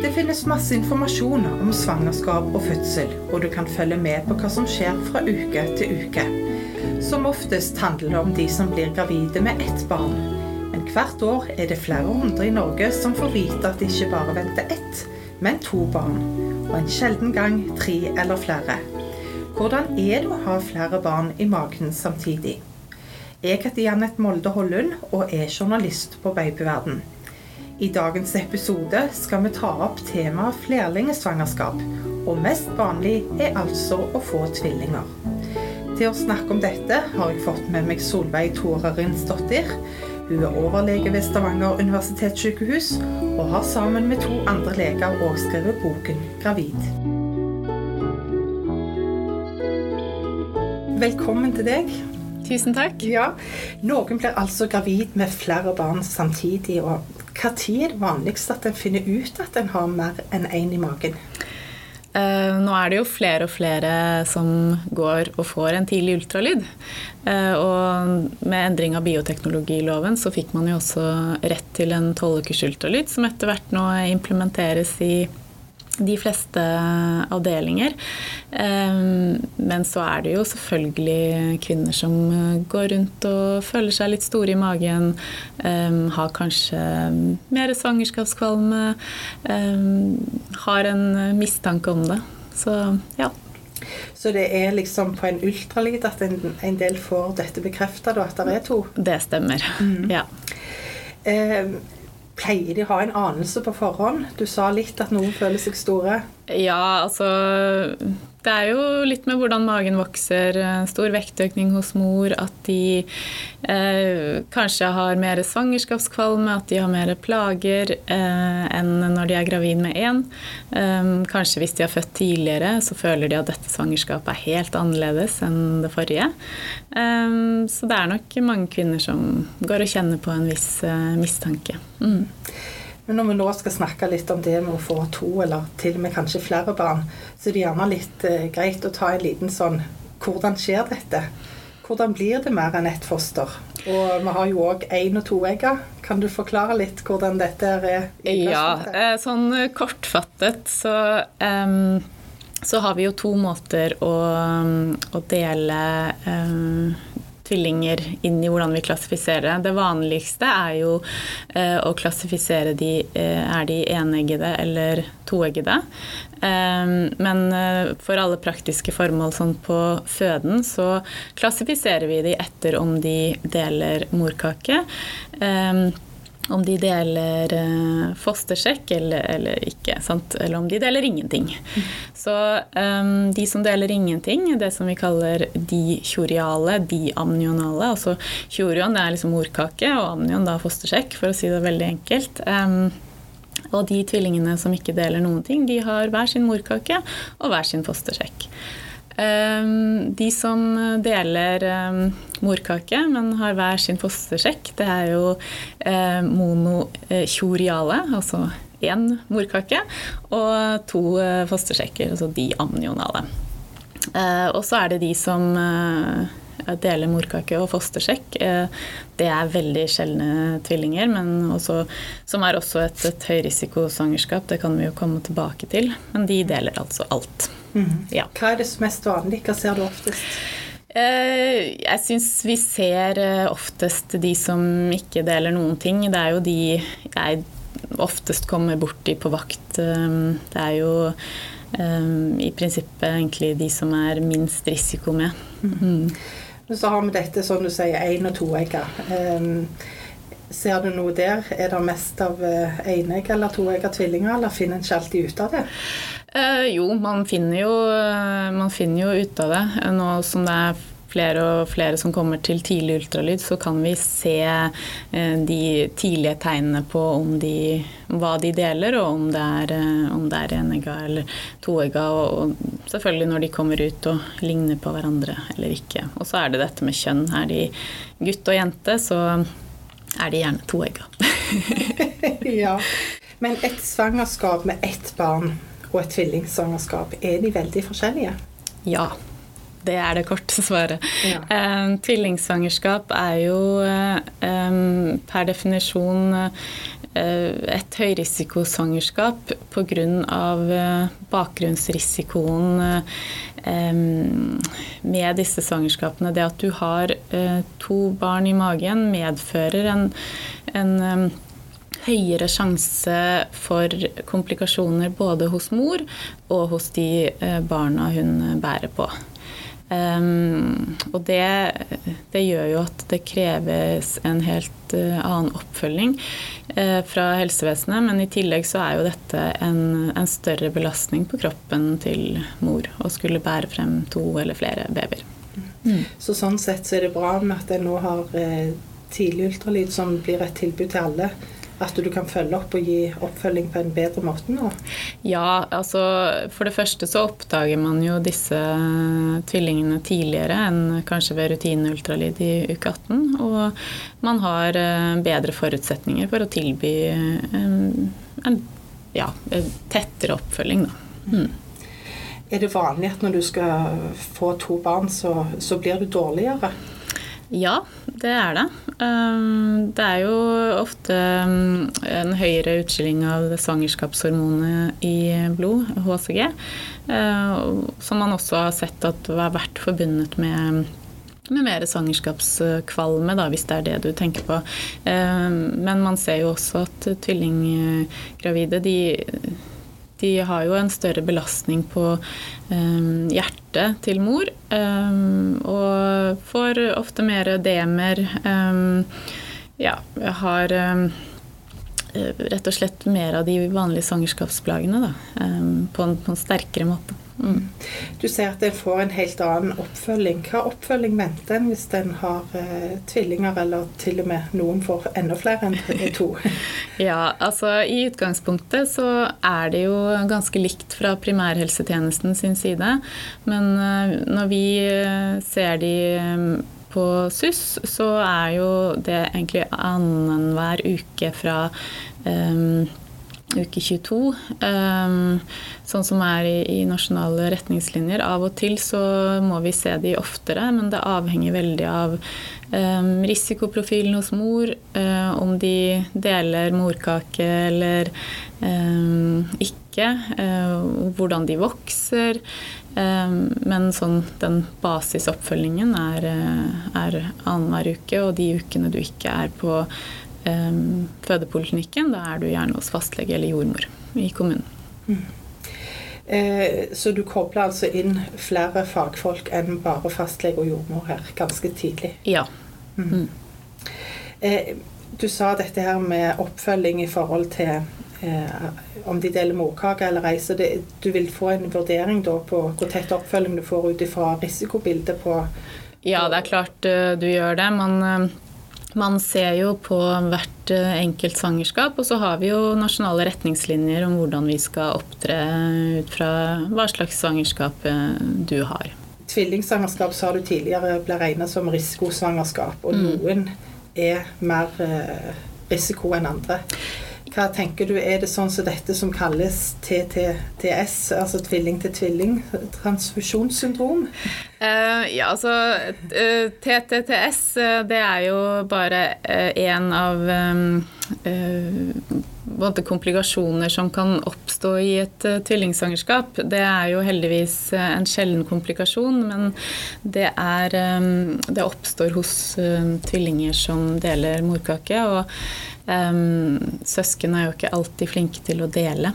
Det finnes masse informasjon om svangerskap og fødsel, og du kan følge med på hva som skjer fra uke til uke. Som oftest handler det om de som blir gravide med ett barn. Men hvert år er det flere hundre i Norge som får vite at de ikke bare venter ett, men to barn. Og en sjelden gang tre eller flere. Hvordan er det å ha flere barn i magen samtidig? Jeg heter Janet Molde Hollund og er journalist på Babyverden. I dagens episode skal vi ta opp temaet flerlingsvangerskap, og mest vanlig er altså å få tvillinger. Til å snakke om dette har jeg fått med meg Solveig Tore Rinsdottir. Hun er overlege ved Stavanger universitetssykehus, og har sammen med to andre leger òg skrevet boken 'Gravid'. Velkommen til deg. Tusen takk. Ja, Noen blir altså gravid med flere barn samtidig. og Når er det vanligst at en finner ut at en har mer enn én en i magen? Uh, nå er det jo flere og flere som går og får en tidlig ultralyd. Uh, og med endring av bioteknologiloven så fikk man jo også rett til en tolvukers ultralyd, som etter hvert nå implementeres i de fleste avdelinger. Ehm, men så er det jo selvfølgelig kvinner som går rundt og føler seg litt store i magen. Ehm, har kanskje mer svangerskapskvalme. Ehm, har en mistanke om det. Så ja. Så det er liksom på en ultralyd at en, en del får dette bekrefta, at det er to? Det stemmer, mm. ja. Eh, Pleier de å ha en anelse på forhånd? Du sa litt at noen føler seg store. Ja, altså det er jo litt med hvordan magen vokser, eh, stor vektøkning hos mor, at de eh, kanskje har mer svangerskapskvalme, at de har mer plager eh, enn når de er gravid med én. Eh, kanskje hvis de har født tidligere, så føler de at dette svangerskapet er helt annerledes enn det forrige. Eh, så det er nok mange kvinner som går og kjenner på en viss eh, mistanke. Mm. Men når vi nå skal snakke litt om det med å få to, eller til og med kanskje flere barn, så er det gjerne litt eh, greit å ta en liten sånn Hvordan skjer dette? Hvordan blir det mer enn ett foster? Og vi har jo òg én- og toegger. Kan du forklare litt hvordan dette er? Ja, eh, sånn kortfattet så um, så har vi jo to måter å, å dele um, tvillinger inn i hvordan vi klassifiserer. Det Det vanligste er jo eh, å klassifisere de eh, er de eneggede eller toeggede. Eh, men eh, for alle praktiske formål sånn på føden så klassifiserer vi de etter om de deler morkake. Eh, om de deler eh, fostersjekk eller, eller ikke. Sant? Eller om de deler ingenting. Mm. Så um, de som deler ingenting, det som vi kaller dikjoriale, diamnionale Altså kjorion er liksom morkake, og amnion da fostersjekk, for å si det veldig enkelt. Um, og de tvillingene som ikke deler noen ting, de har hver sin morkake og hver sin fostersjekk. Um, de som deler morkake, men har hver sin fostersjekk, det er jo eh, monokjoriale, altså én morkake, og to eh, fostersjekker, altså de amnionale. Og så er det de som eh, deler morkake og fostersjekk. Eh, det er veldig sjeldne tvillinger, men også, som er også et, et høyrisikosvangerskap. Det kan vi jo komme tilbake til. Men de deler altså alt. Mm. Ja. Hva er det mest vanlig? Hva ser du oftest? Eh, jeg syns vi ser eh, oftest de som ikke deler noen ting. Det er jo de jeg oftest kommer borti på vakt. Det er jo i prinsippet egentlig de som er minst risiko med. Mm. Så har vi dette, som du sier, én- og toegga. Ser du noe der? Er det mest av eneg enegg eller toegga tvillinger, eller finner en ikke alltid ut av det? Eh, jo, man finner jo, uh, man finner jo ut av det. Nå som det er flere og flere som kommer til tidlig ultralyd, så kan vi se eh, de tidlige tegnene på de, hva de deler, og om det er, eh, om er enegga eller toegga. Og, selvfølgelig når de kommer ut og ligner på hverandre eller ikke. Og så er det dette med kjønn. Er de gutt og jente, så er de gjerne toegga. ja. Men et svangerskap med ett barn og et tvillingsvangerskap, er de veldig forskjellige? Ja. Det er det korte svaret. Ja. Um, tvillingsvangerskap er jo um, per definisjon et høyrisikosvangerskap pga. bakgrunnsrisikoen med disse svangerskapene. Det at du har to barn i magen, medfører en, en høyere sjanse for komplikasjoner både hos mor og hos de barna hun bærer på. Um, og det, det, gjør jo at det kreves en helt uh, annen oppfølging uh, fra helsevesenet. Men i tillegg så er jo dette en, en, større belastning på kroppen til mor å skulle bære frem to eller flere babyer. Mm. Så sånn sett så er det bra med at en nå har uh, tidlig ultralyd som blir et tilbud til alle at du kan følge opp og gi oppfølging på en bedre måte nå? Ja, altså for det første så oppdager man jo disse tvillingene tidligere enn kanskje ved rutineultralyd i uke 18. Og man har eh, bedre forutsetninger for å tilby en, en ja, tettere oppfølging, da. Mm. Er det vanlig at når du skal få to barn, så, så blir du dårligere? Ja, det er det. Um, det er jo ofte um, en høyere utskilling av svangerskapshormonet i blod, HCG, uh, som man også har sett at har vært forbundet med med mer svangerskapskvalme, da, hvis det er det du tenker på. Um, men man ser jo også at tvillinggravide de de har jo en større belastning på um, hjertet til mor. Um, og får ofte mer ødemer. Um, ja, har rett og slett mer av de vanlige svangerskapsplagene da, på en, på en sterkere måte. Du ser at en får en helt annen oppfølging. Hva oppfølging venter en hvis en har eh, tvillinger, eller til og med noen får enda flere enn to? ja, altså I utgangspunktet så er det jo ganske likt fra primærhelsetjenesten sin side. Men eh, når vi eh, ser de eh, på SUS, så er jo det egentlig annenhver uke fra um, uke 22, um, sånn som er i, nasjonale retningslinjer. Av og til så må vi se de oftere, men det avhenger veldig av um, risikoprofilen hos mor, uh, om de deler morkake eller um, ikke, uh, hvordan de vokser. men sånn, den basisoppfølgingen er, er annenhver uke, og de ukene du ikke er på fødepoliklinikken, da er du gjerne hos fastlege eller jordmor i kommunen. Mm. Eh, så du kobler altså inn flere fagfolk enn bare fastlege og jordmor her, ganske tidlig? Ja. Mm. Mm. Eh, du sa dette her med oppfølging i forhold til eh, om de deler morkake eller ei. Så det, du vil få en vurdering da på hvor tett oppfølging du får ut ifra risikobildet på Ja, det er klart uh, du gjør det. Man uh, man ser jo på hvert eh, enkelt svangerskap, og så har vi jo nasjonale retningslinjer om hvordan vi skal opptre ut fra hva slags svangerskap eh, du har. Tvillingsvangerskap sa du tidligere ble regnet som risikosvangerskap, og mm. noen er mer eh, risiko enn andre. Hva tenker du, Er det sånn som dette som kalles TTTS, altså tvilling til tvilling, transfusjonssyndrom? Uh, ja, altså uh, eh, TTTS uh, eh, det er jo bare en av um, komplikasjoner som kan oppstå i et tvillingsvangerskap. Det er jo heldigvis en sjelden komplikasjon, men det, er, um, det oppstår hos tvillinger som deler morkake. og Um, søsken er jo ikke alltid flinke til å dele.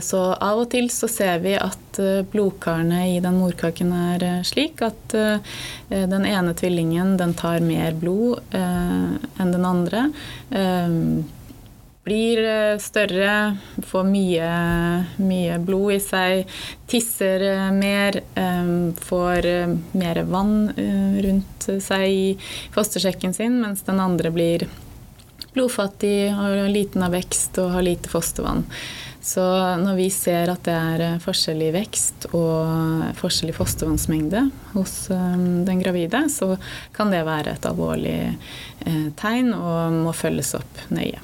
Så av og til så ser vi at blodkarene i den morkaken er slik at den ene tvillingen den tar mer blod enn den andre. Blir større, får mye, mye, blod i seg, tisser mer, ehm, får mer vann rundt seg i fostersekken sin, mens den andre blir blodfattig, har liten av vekst og har lite fostervann. Så når vi ser at det er eh, forskjell i vekst og forskjell i fostervannsmengde hos eh, den gravide, så kan det være et alvorlig eh, tegn og må følges opp nøye.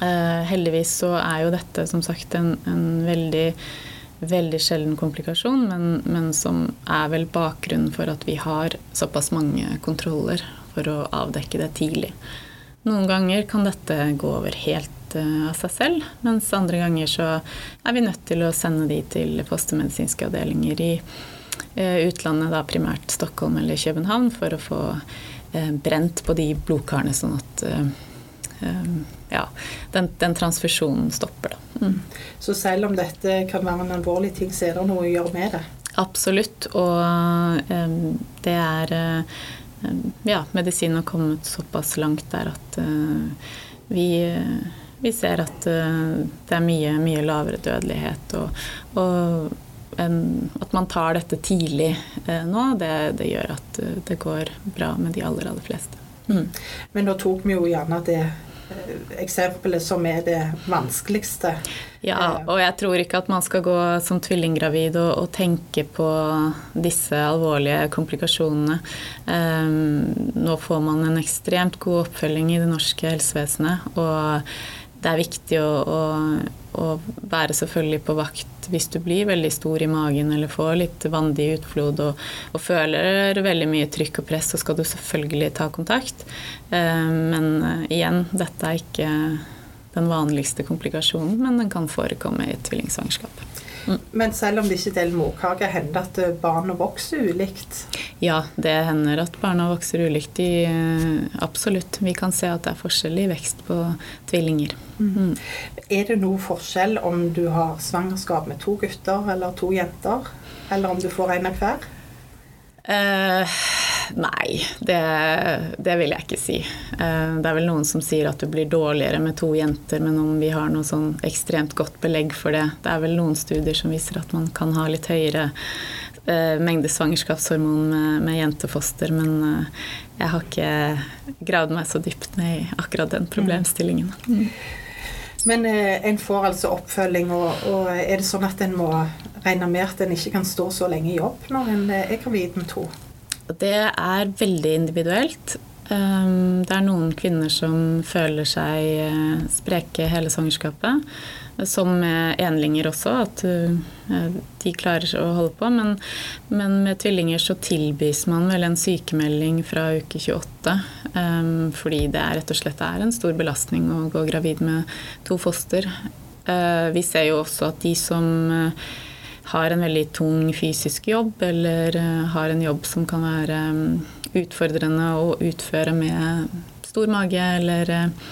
Heldigvis så er jo dette som sagt en, en veldig veldig sjelden komplikasjon, men, men, som er vel bakgrunnen for at vi har såpass mange kontroller for å avdekke det tidlig. Noen ganger kan dette gå over helt av seg selv, mens andre ganger så er vi nødt til å sende de til fostermedisinske avdelinger i utlandet, da primært Stockholm eller København, for å få brent på de blodkarene, sånn at ja, den, den, transfusjonen stopper. Da. Mm. Så selv om dette kan være en alvorlig ting, så er det noe å gjøre med det? Absolutt. Og um, det er um, Ja, medisinen har kommet såpass langt der at uh, vi, uh, vi ser at uh, det er mye, mye lavere dødelighet. Og, og at man tar dette tidlig nå, det, det, gjør at det går bra med de aller, aller fleste. Mm. Men nå tok vi jo gjerne det eksempelet som er det vanskeligste. Ja, og jeg tror ikke at man skal gå som tvillinggravid og, og tenke på disse alvorlige komplikasjonene. Um, nå får man en ekstremt god oppfølging i det norske helsevesenet, og det er viktig å, å, å, være selvfølgelig på vakt hvis du blir veldig stor i magen eller får litt vandig utflod og, og føler veldig mye trykk og press, så skal du selvfølgelig ta kontakt. Eh, men eh, igjen, dette er ikke den vanligste komplikasjonen, men den kan forekomme i et tvillingsvangerskap. Men selv om det ikke deler morkake, hender det at barna vokser ulikt? Ja, det hender at barna vokser ulikt. De, eh, absolutt. Vi kan se at det er forskjell i vekst på tvillinger. Mm. mm. Er det noe forskjell om du har svangerskap med to gutter eller to jenter? Eller om du får en av hver? Eh, nei, det, det, vil jeg ikke si. Eh, det er vel noen som sier at du blir dårligere med to jenter, men om vi har noe sånn ekstremt godt belegg for det Det er vel noen studier som viser at man kan ha litt høyere eh, mengde svangerskapshormon med, med jentefoster, men eh, jeg har ikke gravd meg så dypt ned i akkurat den problemstillingen. Mm. Men eh, en får altså oppfølging, og, og, er det sånn at en må regne med at en ikke kan stå så lenge i jobb når en er gravid med to? Det er veldig individuelt. Um, det er noen kvinner som føler seg eh, spreke hele svangerskapet. Som med enlinger også, at uh, de klarer å holde på. Men, men, med tvillinger så tilbys man vel en sykemelding fra uke 28. Um, fordi det rett og slett er en stor belastning å gå gravid med to foster. Uh, vi ser jo også at de som har en veldig tung fysisk jobb, eller eh, har en jobb som kan være mm, utfordrende å utføre med stor mage, eller eh,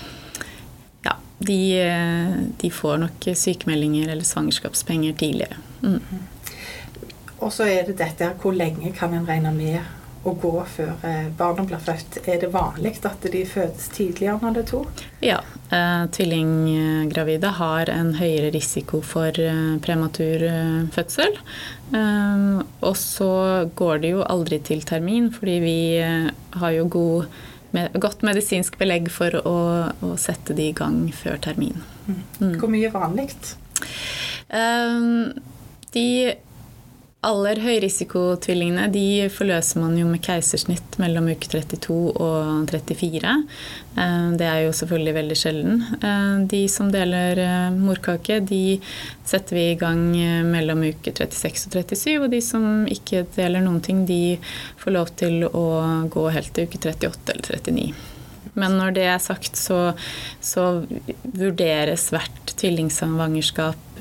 Ja, de, eh, de får nok sykemeldinger eller svangerskapspenger tidligere. Mm. Og så er det dette hvor lenge kan en regne med å gå før eh, barna blir født. Er det vanlig at de fødes tidligere når det er to? Ja. Eh, tvillinggravide har en høyere risiko for eh, prematur fødsel. Og så går det jo aldri til termin, fordi vi har jo god, med, godt medisinsk belegg for å, å, sette de i gang før termin. Mm. Hvor mye er vanlig? de aller høyrisikotvillingene de forløser man jo med keisersnitt mellom uke 32 og 34. Eh, det er jo selvfølgelig veldig sjelden. Eh, de som deler eh, morkake, de setter vi i gang mellom uke 36 og 37. Og de som ikke deler noen ting, de får lov til å gå helt til uke 38 eller 39. Men når det er sagt, så, så vurderes hvert tvillingsvangerskap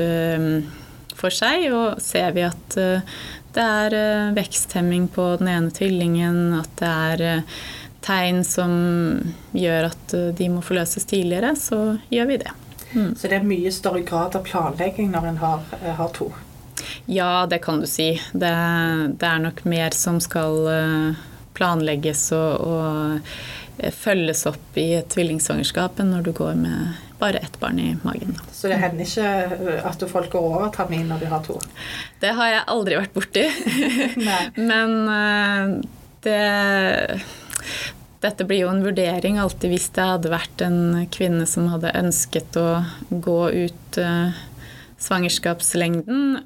for seg, og ser vi at eh, det er eh, veksthemming på den ene tvillingen, at det er eh, tegn som gjør at de må forløses tidligere, så gjør vi det. Mm. Så det er mye større grad av planlegging når en har, har to? Ja, det kan du si. Det, det, er nok mer som skal planlegges og, og følges opp i et tvillingsvangerskap enn når du går med bare ett barn i magen. Så det hender ikke at folk går over termin når de har to? Det har jeg aldri vært borti. Men eh, det dette blir jo en vurdering alltid hvis det hadde vært en kvinne som hadde ønsket å gå ut uh, svangerskapslengden,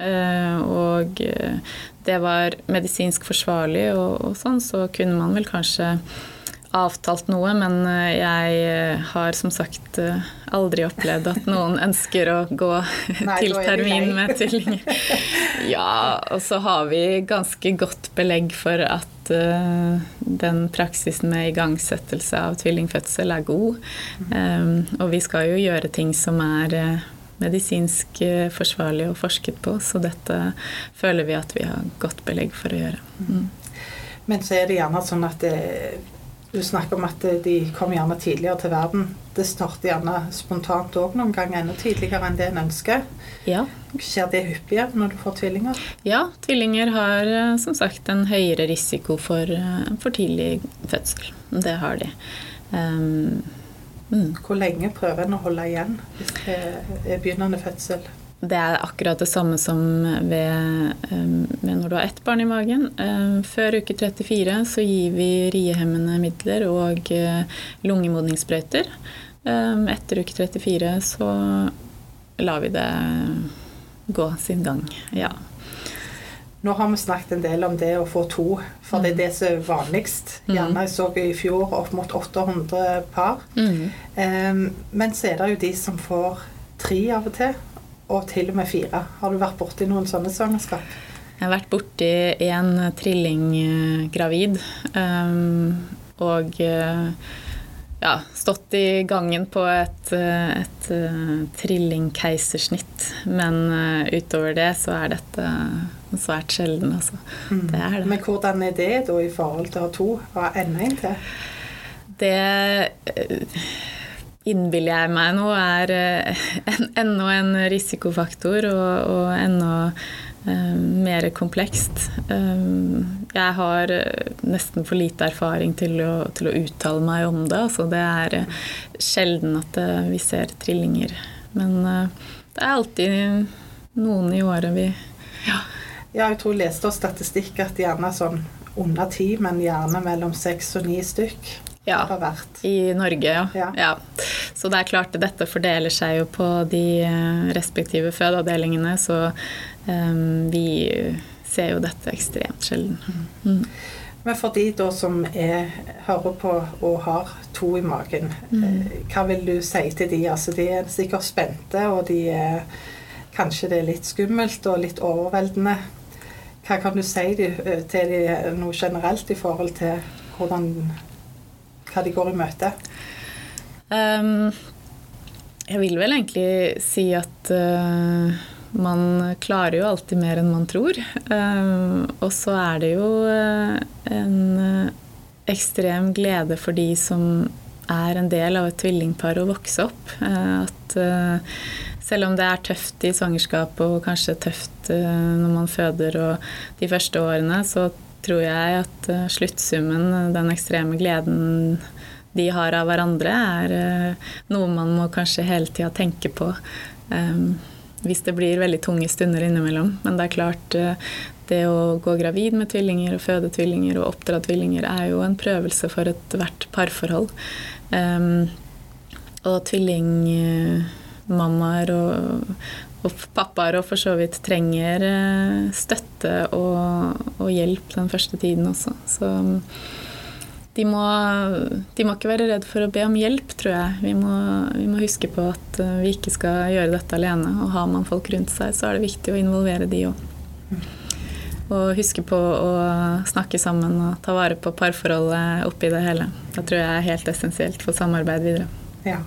og det var medisinsk forsvarlig og, og, sånn, så kunne man vel kanskje avtalt noe, men eh, jeg eh, har som sagt eh, aldri opplevd at noen ønsker å gå Nei, til termin med tvillinger. Ja, og så har vi ganske godt belegg for at at uh, den praksisen med igangsettelse av tvillingfødsel er god. Um, og vi skal jo gjøre ting som er uh, medisinsk uh, forsvarlig og forsket på, så dette føler vi at vi har godt belegg for å gjøre. Mm. Men så er det gjerne sånn at det, du snakker om at de kommer gjerne tidligere til verden. Det starter gjerne spontant òg noen ganger enda tidligere enn det en ønsker. Ja. Skjer det hyppigere når du får tvillinger? Ja, tvillinger har eh, som sagt en høyere risiko for, eh, for tidlig fødsel. Det har de. Um, mm. Hvor lenge prøver en å holde igjen hvis det er begynnende fødsel? Det er akkurat det samme som ved, ved når du har ett barn i magen. Før uke 34 så gir vi riehemmende midler og eh, lungemodningssprøyter. Etter uke 34 så lar vi det gå sin gang. Ja. Nå har vi snakket en del om det å få to, for det er mm. det som er vanligst. Mm. Gjerne jeg så i fjor opp mot 800 par. Mm. Men så er det jo de som får tre av og til og til og med fire. Har du vært borti noen sånne svangerskap? Jeg har vært borti en trillinggravid. Um, og uh, ja, stått i gangen på et, uh, et uh, trillingkeisersnitt. Men utover det så er dette svært sjelden, altså. Mm. Det er det. Men hvordan er det da i forhold til å ha to? Hva er enda en til? Det innbiller jeg meg nå er eh, en, enda en risikofaktor og, og enda uh, mer komplekst. Um, jeg har nesten for lite erfaring til å, til å uttale meg om det. Altså, det er uh, sjelden at uh, vi ser trillinger. Men det er alltid noen i året vi ja. ja jeg tror jeg leste statistikk at gjerne sånn under ti, men gjerne mellom seks og ni stykk. Ja, i Norge, ja. ja. ja. Så det er klart dette fordeler seg jo på de eh, respektive fødeavdelingene, så um, vi ser jo dette ekstremt sjelden. Mm. Men for de da som er, hører på og har to i magen, mm. Eh, hva vil du si til de? Altså, de er sikkert spente, og de er, kanskje det er litt skummelt og litt overveldende. Hva kan du si til de noe generelt i forhold til hvordan hva de går i møte? Um, jeg vil vel egentlig si at uh, man klarer jo alltid mer enn man tror. Um, og så er det jo uh, en uh, ekstrem glede for de som er en del av et tvillingpar å vokse opp. at selv om det er tøft i svangerskapet og kanskje tøft når man føder og de første årene, så tror jeg at uh, sluttsummen, den ekstreme gleden de har av hverandre, er uh, noe man må kanskje hele tida tenke på. Um, hvis det blir veldig tunge stunder innimellom. Men det er klart, det å gå gravid med tvillinger og føde tvillinger og oppdra tvillinger er jo en prøvelse for ethvert parforhold. Um, og tvillingmammaer og, og pappaer og for så vidt trenger eh, støtte og, og, hjelp den første tiden også. Så de må, de må, ikke være redd for å be om hjelp, tror jeg. Vi må, vi må, huske på at eh, vi ikke skal gjøre dette alene. Og har man folk rundt seg, så er det viktig å involvere de òg. Og huske på å snakke sammen og ta vare på parforholdet oppi det hele. Det tror jeg er helt essensielt for samarbeid videre. Ja.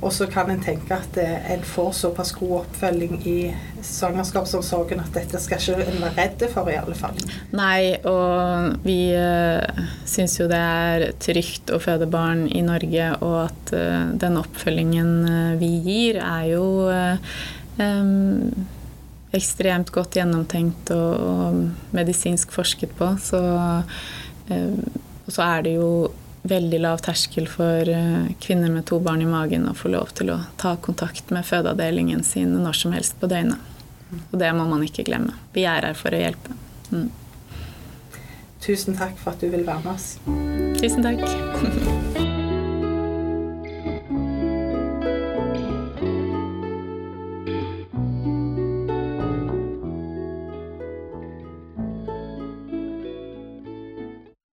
Og så kan en tenke at eh, en får såpass god oppfølging i svangerskapsomsorgen at dette skal ikke en være redd for, i alle fall. Nei, og vi uh, syns jo det er trygt å føde barn i Norge, og at uh, den oppfølgingen vi gir, er jo um, ekstremt godt gjennomtenkt og, og, medisinsk forsket på. Så, og så er det jo veldig lav terskel for eh, kvinner med to barn i magen å få lov til å ta kontakt med fødeavdelingen sin når som helst på døgnet. Og det må man ikke glemme. Vi er her for å hjelpe. Mm. Tusen takk for at du vil være med oss. Tusen takk.